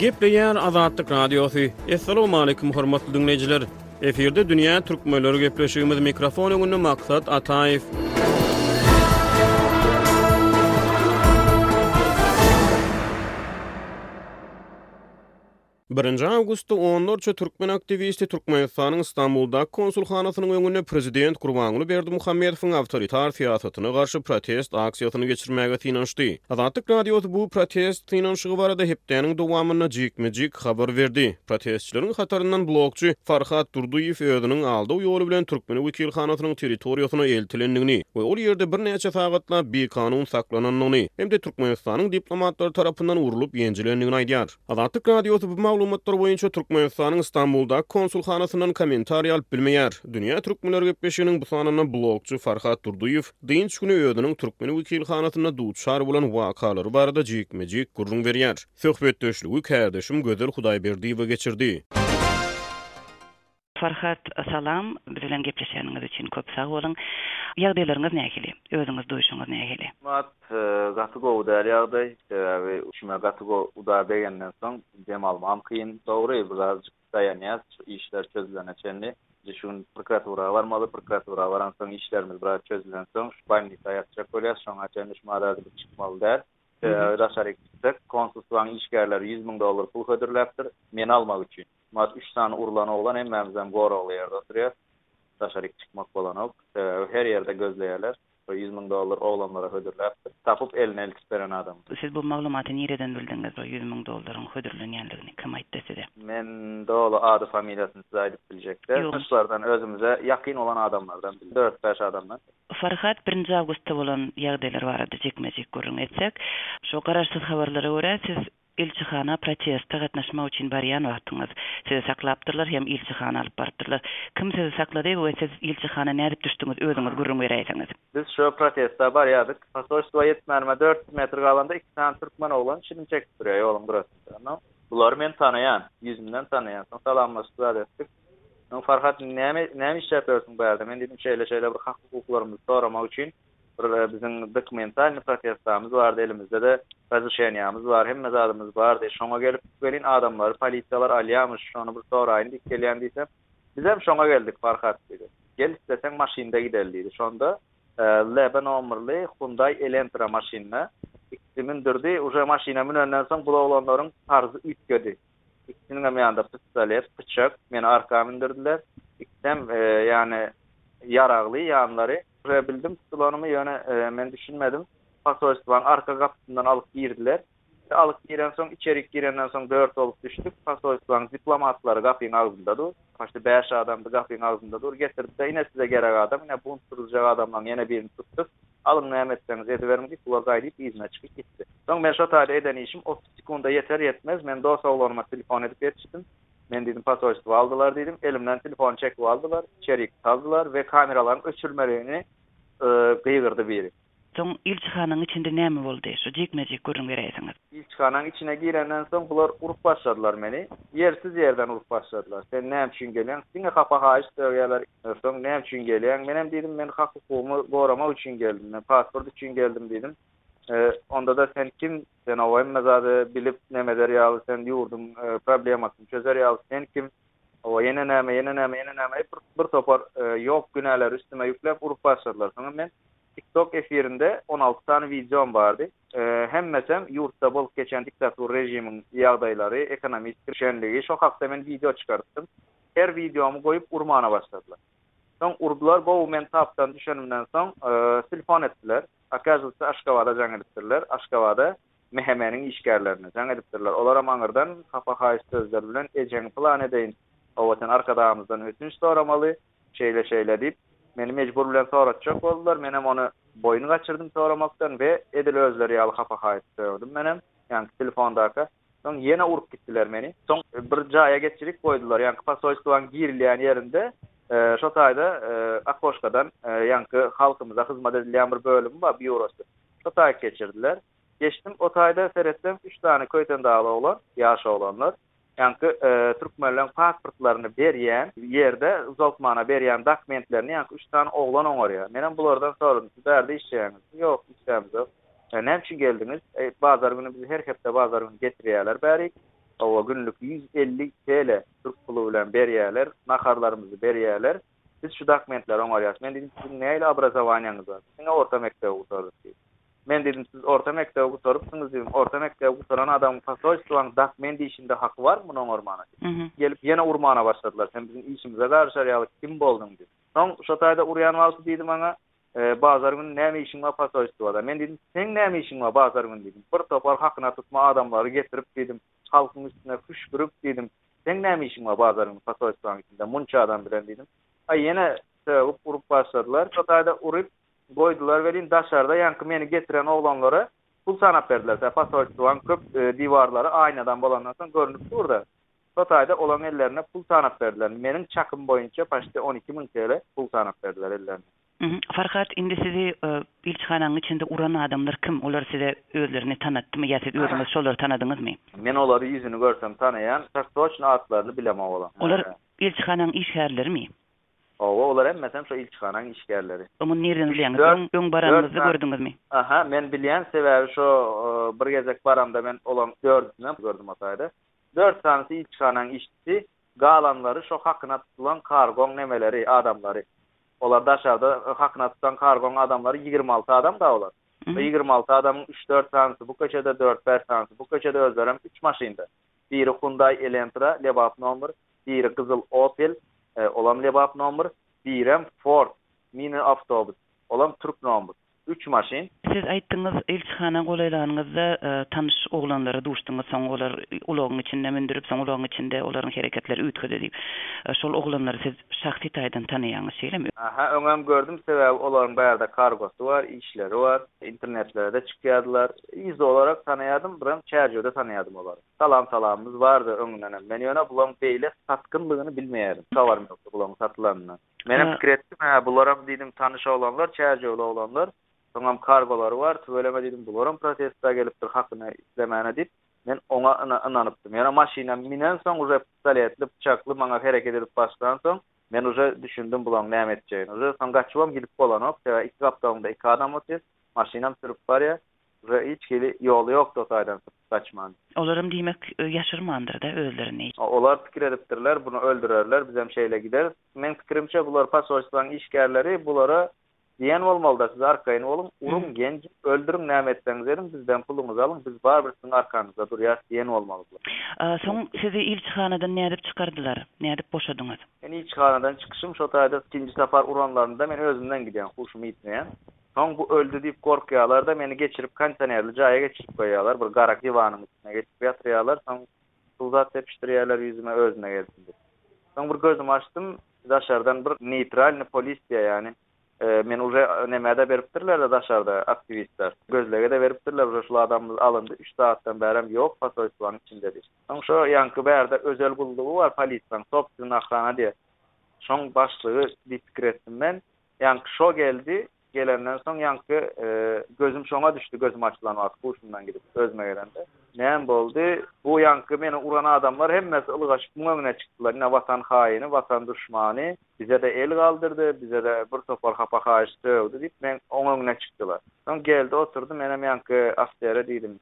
Gepleýär Azatlyk Radiosy. Assalamualaikum hormatly dinleýjiler. Efirde dünýä türkmenleri gepleşigimiz mikrofon öňünde maksat Ataýew. Birinji awgustda onlarça türkmen aktiwisti Türkmenistanyň Stambuldaky konsulhanasynyň öňünde prezident Gurbanguly Berdimuhamedowyň awtoritar syýasatyna garşy protest aksiýasyny geçirmäge synanyşdy. Azatlyk Radiosy bu protest synanyşygy barada hepdäniň dowamynda jikme-jik habar berdi. Protestçileriň hataryndan blogçy Farhat Durdyýew özüniň aldaw ýoly bilen türkmen wekilhanasynyň territoriýasyna eltilendigini we ol ýerde birnäçe sagatlap bikanun saklanandygyny hem-de Türkmenistanyň diplomatlary tarapyndan urlup-ýenjilendigini aýdýar. Azatlyk Radiosy bu maglumatlar boýunça Türkmenistanyň Stambuldaky konsulhanasyndan kommentariý alyp bilmeýär. Dünýä türkmenleri gepleşiginiň bu sanynda blogçy Farhat Durdyýew dynç güni özüniň türkmen wekilhanasynda duçar bolan wakalary barada jikme-jik gürrüň berýär. Söhbetdeşligi kärdeşim Gözel Hudaýberdiýewa geçirdi. Farhat salam, biz bilen gepleşeniňiz üçin köp sag boluň. Ýagdaýlaryňyz nähili? Özüňiz duýuşyňyz nähili? Mat, gaty gowy däl ýagdaý, sebäbi içime gaty gowy uda degenden soň dem almam kyn. Dogry, birazjyk daýanýas şu işler çözülene çenli. Indi şu gün prokuratura barmaly, prokuratura baransoň işlerimiz biraz çözülensoň şu bolnisa ýatjak bolýas, şoňa çenli şu mada gidip çykmaly däl. Sebäbi daşaryk çyksek, konsulstwanyň işgärleri ýüz müň dollar pul hödürläpdir, meni almak üçin. Mat üç sany urlan oglan hemmämizem goragly ýerde oturýas. Daşaryk çykmak bolanok. Sebäbi her ýerde gözleýärler. Şo ýüz müň dollar oglanlara hödürläpdir. Tapyp eline iltip beren adamy. Siz bu maglumaty nireden bildiňiz bu ýüz müň dollaryň hödürlenýänligini kim aýtdy size? Men doly ady familiýasyny size aýdyp biljek däl. Tanyşlardan özümize ýakyn bolan adamlardan bildik. Dört bäş adamdan. Farhat birinji awgustda bolan ýagdaýlar barada jikme jik gürrüň etsek. Şo garaşsyz habarlara görä siz Ilçihana proteste gatnaşmak üçin barýan wagtyňyz, sizi saklapdyrlar hem ilçihana alyp barypdyrlar. Kim sizi saklady we siz ilçihana nädip düşdüňiz, özüňiz gürrüň beräýseňiz? Biz şu proteste barýardyk. Posolstwa ýetmänime dört ýüz metr galanda iki sany türkmen oglan çilim çekip durýar ýoluň gyrasynda. Soň. Bulary men tanaýan. Ýüzümden tanaýan. Soň salamlaşyp zat etdik. Soň Farhat, näme, näme işläp ýörsüň bu ýerde? Men diýdim, şeýle-şeýle bir hak-hukuklarymyzy soramak üçin Bir biziň dokumentalny protestamyz bardy, elimizde-de razrişeniýamyz bar, hemme zadymyz bardy. Şoňa gelip welin adamlary polisiýalar alýamyş, şony bir soraýyn diýip gelýän diýsem, Bizem şoňa geldik, Farhat diýdi. Gel isleseň maşynda gideli diýdi. Şonda LB nomerli Hyundai Elentra maşynyna ikisi mündürdi. Uje maşyna münenden soň bu oglanlaryň parzy üýtgedi. Ikisiniňem ýanynda pistolet, pyçak, meni arka mündürdiler. Ikisem ýany ýaragly, ýanlary. Ýa bildim tutulanymy, ýöne men düşünmedim. Posolstwanyň arka gapysyndan alyp girdiler. Alyp girensoň, içerik girenden soň dört bolup düşdük. Posolstwanyň diplomatlary gapyň agzynda dur. Başda bäş adamdy, gapyň agzynda dur. Getirdi-de, Ine, size gerek adam. Ine, bunt turuzjak adamlaň ýene birini tutduk. Alyň, näme etseňiz ediberiň, diýip, ulag gaýdyp, yzyna çykyp gitdi. Soň men şo taýda eden işim otuz sekunda ýeter-ýetmez, men dos oglanyma telefon edip ýetişdim. Men diýdim, Posolstwo aldylar diýdim. Elimden telefony çekip aldylar. Içeriki saldylar we kameralaryň öçürmeligini gygyrdy biri. Soň ilçihanaň içinde näme boldy? Şu jikme-jik gürrüň beräýseňiz. Ilçihanaň içine girenden soň bular urup başladylar meni. Ýersiz ýerden urup başladylar. Sen näme üçin gelýäň? Diňe hapa haýyş döwýärler. Soň näme üçin gelýäň? Menem diýdim, men hak-hukugymy goramak üçin geldim. Men pasport üçin geldim diýdim. Onda-da sen kim? Sen oba hemme zady bilip, nemeder ýaly, sen ýurduň problemasyny çözer ýaly, sen kim? Hawa, ýene näme, ýene näme, ýene näme diýip, bir, bir topar ýok günäleri üstüme ýükläp urup başladylar. Soňam men TikTok efirinde on alty sany wideom bardy. Hemmesem ýurtda bolup geçen diktatur režimiň ýagdaýlary, ekonomist gişenligi, şo hakda men wideo çykarypdym. Her wideomy goýup urmana başladylar. Soň urdular, gowy men tapdan düşenimden soň, telefon etdiler. Okazywatsa Aşgabada jaň edipdirler, Aşgabada. Mehemeniň işgärlerini, jaň edipdirler. Olaram aňyrdan hapa-haýyş sözler bilen, Ejeňi pylan edeýin, hawa, sen Arkadagymyzdan ötünç soramaly, şeýle-şeýle diýip, meni mejbur bilen soratjak boldular. Menem ony boýun gaçyrdym soramakdan we edil özleri ýaly hapa-haýyş sögdüm menem, ýaňky telefondaka. Soň ýene urup gitdiler meni. Soň bir jaýa geçirip goýdular, ýaňky posolstwaň girilýän ýerinde, şo taýda okkoşkadan, ýaňky halkymyza hyzmat edilýän bir bölümi bar, býurosy. Bu taý keçirdiler. Geçdim o taýda seretsem üç sany köýten dagly oglan, ýaş oglanlar, ýaňky türkmenleň pasportlaryny berýän ýerde uzaltmana berýän dakmentlerini ýaňky üç sany oglan oňarýar. Menem bulardan soradym, siz bärde işleýäňizmi? Ýok, işlämizok. Näme üçin geldiňiz? Eý, bazar güni bizi her hepde bazar güni getirýärler bärik. Oba günlük ýüz elli TL türk puly bilen berýärler, naharlarymyzy berýärler. Biz şu dokumentleri oňarýarys. Men diýdim, Siziň nähili obrazowaniýaňyz bar? Diňe orta mekdebi gutardyk diýdi. Men diýdim, Siz orta mekdebi gutarypsyňyz diýdim. Orta mekdebi gutaran adamyň posolstwanyň dokument işinde haky barmy muny oňarmana diýdim. Gelip ýene urmana başladylar. Sen biziň işimize garyşar ýaly kim bolduň diýip. Soň şo taýda urýan wagty diýdi maňa, Bazar güni näme işiň bar posolstwada? Men diýdim, Seň näme işiň bar bazar güni diýdim. Bir topar hakynatutma adamlary getirip diýdim, Halkyň üstüne püşgürip, diýdim, Seň näme işiň bar bazaryň, posolstwaň içinde, munça adam bilen? diýdim. Aý, ýene sögüp, urup başladylar. Şo taýda urup goýdular welin, daşarda ýaňky meni getiren oglanlara pul sanap berdiler. Tä posolstwaň köp diwarlary aýnadan bolandan soň görnüp dur-da. Şo taýda olaryň ellerine pul sanap berdiler. Meniň çakym boýunça paşti on iki müň TL pul sanap berdiler ellerine. Farhat indi sizi ilçihanaň içinde uran adamlar kim olar size özlerini tanatdymy ýa siz özüňiz şolary tanadyňyzmy? Men olary ýüzüni görsem tanaýan tok toçny atlaryny bilemok olam. Olar ilçihanaň işgärlerimi? Owo olar hemmesem şo ilçihanaň işgärleri. Oňony nirden bilýäňiz siz öň baranyňyzda gördüňizmi? Aha men bilýän sebäbi şo bir gezek baramda men olaň dördüsinem gördüm o taýda dört sanysy ilçihanaň işçisi Galanlary şo hakyna tutulan kargoň nemeleri, adamlary. Olar daşarda hakyna tutan kargoň adamlary ýigrimi alty adam da olar. Şo ýigrimi alty adamyň üç-dört sanysy bu köçede, dört-bäş sanysy bu köçede özlerem üç maşynda. Biri Hyundai Elentra, lebap nomr, biri gyzyl Opel, olam lebap nomr, birem Ford, mini-awtobus, olam türk nomr. Üç maşyn. Siz aýtdyňyz, ilçihana golaýlanyňyzda tanyş oglanlara duşduňyz, soň olar ulagyň içinde mündürip, soň ulagyň içinde olaryň hereketleri üýtgedi diýip. Şol oglanlary siz şahsy taýdan tanaýaňyz, şeýlemi? Aha, öňem gördüm, sebäbi olaryň bärde kargosy bar, işleri bar, internetlere-de çykýardylar. Yz olarak tanaýadym, birem çärjewde tanaýadym olary. Salam salamymyz bardy öňünden hem. Men ýöne bulaň beýle satgynlygyny bilmeýärdim. Habarym ýokdy bulaň satylanyny. Menem pikir etdim, hä, bularam diýdim tanyş oglanlar, çärjewli oglanlar, soňam kargolary bar, tüweleme diýdim, bularam protestda gelipdir hakyny islemäne diýip, men oňa ynanypdym. Ýöne maşyna minensoň, uje pistoletli, pyçakly maňa hereket edip başlansoň, men uje düşündim bulaň näme etjegini. Uje soň gaçybam gidip bolanok, sebäbi iki gapdalymda iki adam otyr, maşynam sürüp barýar, uje hiç hili ýoly ýokdy o taýdan. gaçman. Olaram diýmek ýaşyrmandyr-da özlerini. Olar pikir edipdirler, buny öldürerler, bizem şeýle gideris. Meň pikirimçe, bular posolstwaň işgärleri, bulara diýen bolmaly-da, siz arkaýyn boluň, uruň, ýenjiň, öldüriň, näme etseňiz ediň, bizden puluňyzy alyň, biz barybir siziň arkaňyzda durýarys diýen bolmaly bular. Soň sizi ilçihanadan nädip çykardylar, nädip boşadyňyz? Men ilçihanadan çykyşym şo taýda ikinji sapar uranlarynda men özümden gidýän, huşumy ýitmeýän. Soň bu öldi diýip gorkýarlar-da, meni geçirip kondisionerli jaýa geçirip goýýarlar, bir gara diwanyň üstüne geçirip ýatyrýarlar, soň suw zat sepişdirýärler ýüzüme özüme gelsin diýip. Soň bir gözümi açdym, daşardan bir neýtralny polisiýa, ýagny meni uje nämä-de beripdirler-de daşarda aktiwistler, gözlege-de beripdirler, uje şul adamymyz alyndy, üç sagatdan bärem ýok, posolstwanyň içinde diýip. Soň şo ýaňky bärde özel gullugy bar polisiýaň, sobstwennaý ohrana diýýär, şoň başlygy diýip pikir etdim men. Ýaňky şo geldi, gelenden soň ýaňky gözüm şoňa düşdi, gözüm açylan wagt huşumdan gidip, özüme gelende. Näme boldy? Bu ýaňky meni uran adamlar hemmesi ylgaşyp muň öňüne çykdylar, ine watan haýyny, watan duşmany, bize-de el galdyrdy, bize-de bir topar hapa-haýyş sögdi diýip, men oň öňüne çykdylar. Soň geldi oturdy, menem ýaňky ofisere diýdim,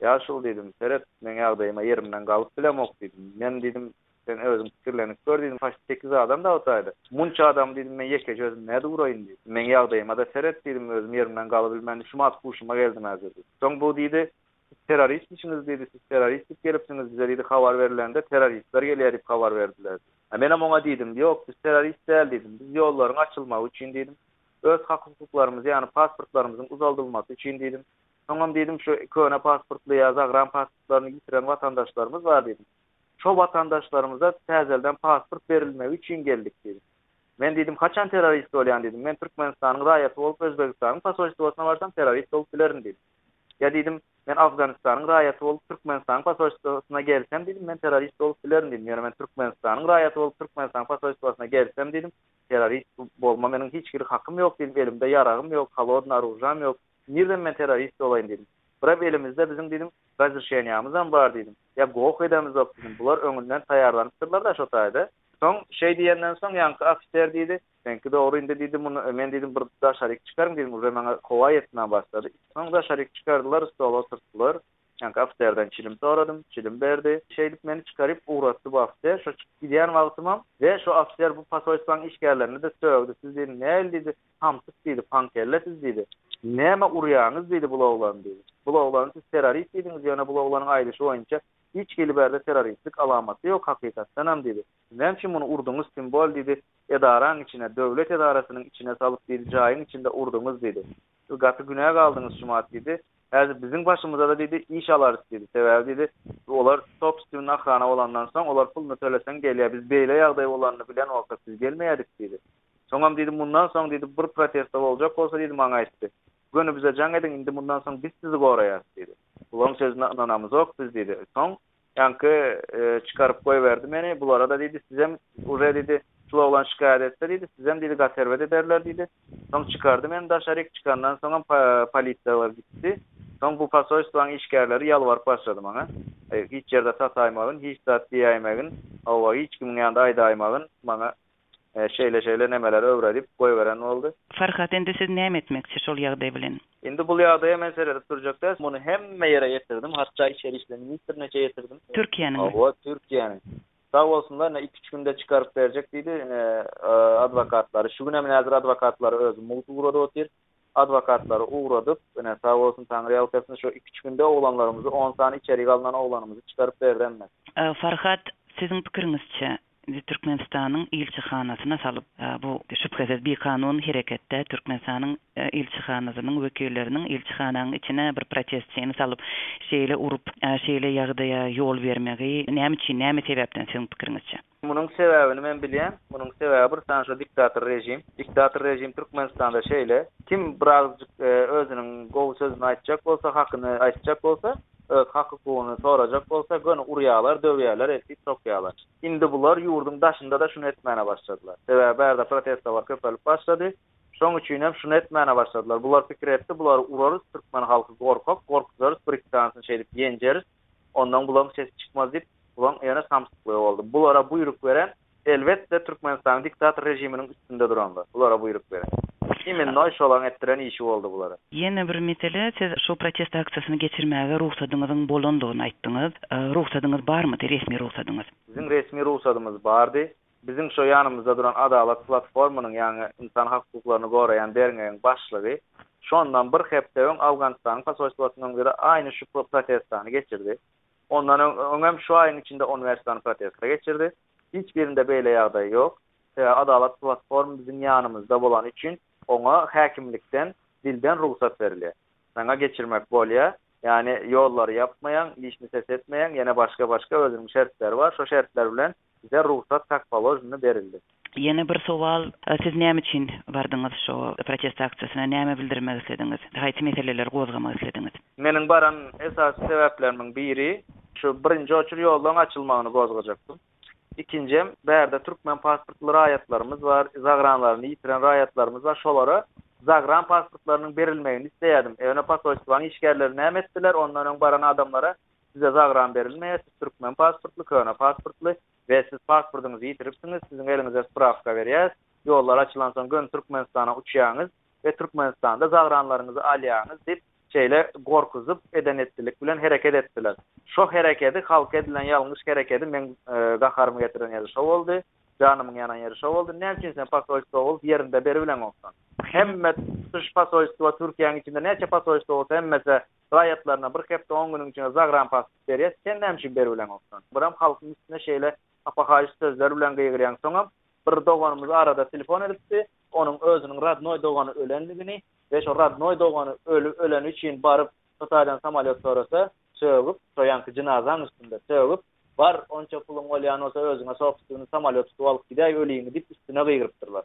Ýaşuly, diýdim, seret, meň ýagdaýyma ýerimden galyp bilemok, diýdim. Men, diýdim, sen özüň pikirlenip gör, diýdim, haçdy sekiz adam dagtaýda. Munça adamy, diýdim, men ýekeje özüm nädip uraýyn, diýdim. Meň ýagdaýyma-da seret, diýdim, özüm ýerimden galybilmän şumat huşuma geldim-ä, diýdim. Soň bu, diýdi, Siz terroristmişiňiz, diýdi, siz terrorist diýip gelipsiňiz, bize, diýdi, habar berilende terroristler gelýär diýip habar berdiler, diýdi. Menem oňa, diýdim, Ýok, biz terrorist däl, diýdim, biz ýollaryň açylmagy üçin, diýdim, öz hak-hukuklarymyzy, ýagny pasportlarymyzyň uzaldylmasy üçin, diýdim, Soňam diýdim, şu köne pasportly ýa zagram pasportlaryny ýitiren watandaşlarymyz bar diýdim. Şo watandaşlarymyza täzelden pasport berilmegi üçin geldik diýdim. Men diýdim, haçan terrorist bolýan diýdim. Men Türkmenistanyň raýaty bolup Özbegistanyň posolstwosyna barsam terrorist bolup bilerin diýdim. Ýa diýdim, men Afganistanyň raýaty bolup Türkmenistanyň posolstwosyna gelsem diýdim, men terrorist bolup bilerin diýdim. Ýöne men Türkmenistanyň raýaty bolup Türkmenistanyň posolstwosyna gelsem diýdim, terrorist bolma meniň hiç hili hakym ýok diýdim, elimde ýaragym ýok, holodny orujam ýok. Nirden men terrorist bolaýyn diýdim. Birap elimizde biziň diýdim razrişeniýamyzam bar diýdim. Ýa goh edemizok diýdim. Bular öňünden taýýarlanypdyrlar-da şo taýda. Soň şeý diýenden soň ýaňky ofiser diýdi, Seňki dogry indi diýdi, muny men diýdim bir daşaryk çykaryn diýdim, uje maňa howa ýetmän başlady. Soň daşaryk çykardylar, stola oturtdylar. Ýaňky ofiserden çilim soradym, çilim berdi. Şeýdip meni çykaryp ugratdy bu ofiser. Şo çykyp gidýän wagtymam we şo ofiser bu posolstwaň işgärlerini-de sögdi. Siz diýdi, nähili diýdi, Samsyk diýdi, paňkelle siz diýdi, nämä urýaňyz diýdi bul oglany diýdi. Bul oglany siz terrorist diýdiňiz, ýöne bul oglanyň aýdyşy boýunça hiç hili bärde terroristlik alamaty ýok hakykatdanam diýdi. Siz näme üçin muny urduňyz kim bol diýdi, edaraň içine, döwlet edarasynyň içine salyp diýdi, jaýyň içinde urduňyz diýdi. Siz gaty günä galdyňyz Şumat diýdi. Häzir biziň başymyzada diýdi, iş alarys diýdi. Sebäbi diýdi, olar sobstwennä ahrana bolandan soň olar puluny töleseň gelýär, biz beýle ýagdaý bolanyny bilen bolsak biz gelmeýärdik diýdi. Soňam diýdi, Mundan soň diýdi, bir protestda boljak bolsa diýdi, maňa aýtdy. Göni bize jaň ediň, indi mundan soň biz sizi goraýarys diýdi. Bularyň sözüne ynanamyzok biz diýdi. Soň ýaňky çykaryp goýberdi meni. Bulara-da diýdi, sizem uje diýdi, şul oglan şikaýat etse diýdi, sizem diýdi, gaterbet ederler diýdi. Soň çykardy meni daşaryk, çykandan soňam polisiýalar gitdi. Soň bu posolstwaň işgärleri ýalbaryp başlady maňa. Hiç ýerde sataýmagyn, hiç zat diýäýmegin, hawa, hiç kimiň ýanynda aýdaýmagyn maňa. Şeýle-şeýle nemeleri öwredip goýberen boldy. Farhat indi siz näme etmekçi şol ýagdaý bilen? Indi bul ýagdaýa men seredip durjak däl. Muny hemme ýere ýetirdim. Hatda içeri işler ministriniçe ýetirdim. Türkiýäniňmi? Hawa, Türkiýäniň. Sag bolsunlar, ine iki-üç günde çykaryp berjek diýdi. Ine adwokatlary, şu günem häzir adwokatlary özü mugt ugradyp otyr. Adwokatlary ugradyp, ine sag bolsun taňryýalkasyn şu iki-üç günde oglanlarymyzy on sany içerik alnan oglanymyzy çykaryp berdi hemme. Farhat, siziň pikiriňizçe, Türkmenistanyň ilçihanasyna salyp, bu şübhesiz bikanun hereketde Türkmenistanyň ilçihanasynyň wekilleriniň ilçihanaň içine bir protestçini salyp, şeýle urup, şeýle ýagdaýa ýol bermegi näme üçin, näme sebäpden siziň pikiriňizçe? Munuň sebäbini men bilýän, munuň sebäbi bir sany şo diktator režim. Diktator režim Türkmenistanda şeýle, kim birazajyk özüniň gowy sözüni aýtjak bolsa, hakyny aýtjak bolsa, öz hak-hukugyny sorajak bolsa, göni urýarlar, döwýärler, ertip sokýarlar. Indi bular ýurduň daşynda-da şuny etmäne başladylar. Sebäbi bärde protestolar köpelip başlady. Şoň üçin hem şuny etmäne başladylar. Bular pikir etdi, bulary urarys, türkmen halky gorkak, gorkuzarys, birikdansyny şeýdip ýenjeris, ondan bularyň sesi çykmaz diýip, bularyň ýöne samsyklygy boldy. Bulara buýruk beren Elbetde Türkmenistanyň diktator rejiminiň üstünde duranlar, bulara buýruk beren. Imennoý şolaň etdiren işi boldy bulara. Ýene bir mesele, siz şu protest aksiýasyny geçirmäge rugsadyňyzyň bolandygyny aýtdyňyz. Rugsadyňyz barmydy, resmi rugsadyňyz? Biziň resmi rugsadymyz bardy. Biziň şo ýanymyzda duran Adalat platformanyň, ýagny ynsan hakuklaryny goraýan derňegiň başlygy şondan bir hepde öň Awganystanyň posolstwasynyň öňünde-de aýny şu protestany geçirdi. Ondan öň hem şu aýyň içinde on bäş sany protestler geçirdi. Hiç birinde beýle ýagdaý ýok. Adalat platform biziň ýanymyzda bolany üçin oňa häkimlikden dilden rugsat berilýär. Saňa geçirmek bolýar. Ýagny ýollary ýapmaýaň, işini ses etmeýäň, ýene başga-başga özüniň şertleri bar. Şo şertler bilen Bize rugsat takpoložnyny berildi. Ýene bir sowal, siz näme üçin bardyňyz şo protest aksiýasyna, näme bildirmek islediňiz, haýsy meseleleri gozgamak islediňiz? Meniň baran esasy sebäplerimiň biri, şu birinji oçur ýollaryň açylmagyny gozgajakdym. Ikinjem, bärde türkmen pasportly raýatlarymyz bar, zagranlaryny ýitiren raýatlarymyz bar, şolara zagran pasportlarynyň berilmegini isleýärdim. Ýöne posolstwanyň işgärleri näme etdiler, ondan öň baran adamlara Size zagram berilmeýär, siz türkmen pasportly, köne pasportly we siz pasportyňyzy ýitiripsiňiz, siziň eliňize sprawka berýäs, ýollar açylansoň göni Türkmenistana uçýaňyz we Türkmenistanda zagranlaryňyzy alýaňyz diýip, şeýle gorkuzyp eden-etdilik bilen hereket etdiler. Şo herekedi, halka edilen ýalňyş herekedi meň gaharymy getiren ýeri şo boldy, janymyň ýanan ýeri şo boldy. Näme üçin sen posolstwa bolup ýerinde beribileňoksoň? Hemme tutuş posolstwa, Türkiýäň içinde näçe posolstwa bolsa hemmesi Raýatlaryna bir hepde on günüň içinde zagrampasport berýäs, sen näme üçin beribileňoksoň? Biram halkyň üstüne şeýle hapahaýyş sözler bilen gygyrýaň. Soňam bir doganymyz arada telefon edipdi, onuň özüniň rodnoý dogany ölendigini we şo rodnoý dogany öleni üçin baryp Hytaýdan samolýot sorasa, sögüp, şo ýanky jynazaň üstünde sögüp, bar, onça puluň bolýan bolsa özüňe sobstwny samolýot tutup alyp gidäý öliňi diýip üstüne gygyrypdyrlar.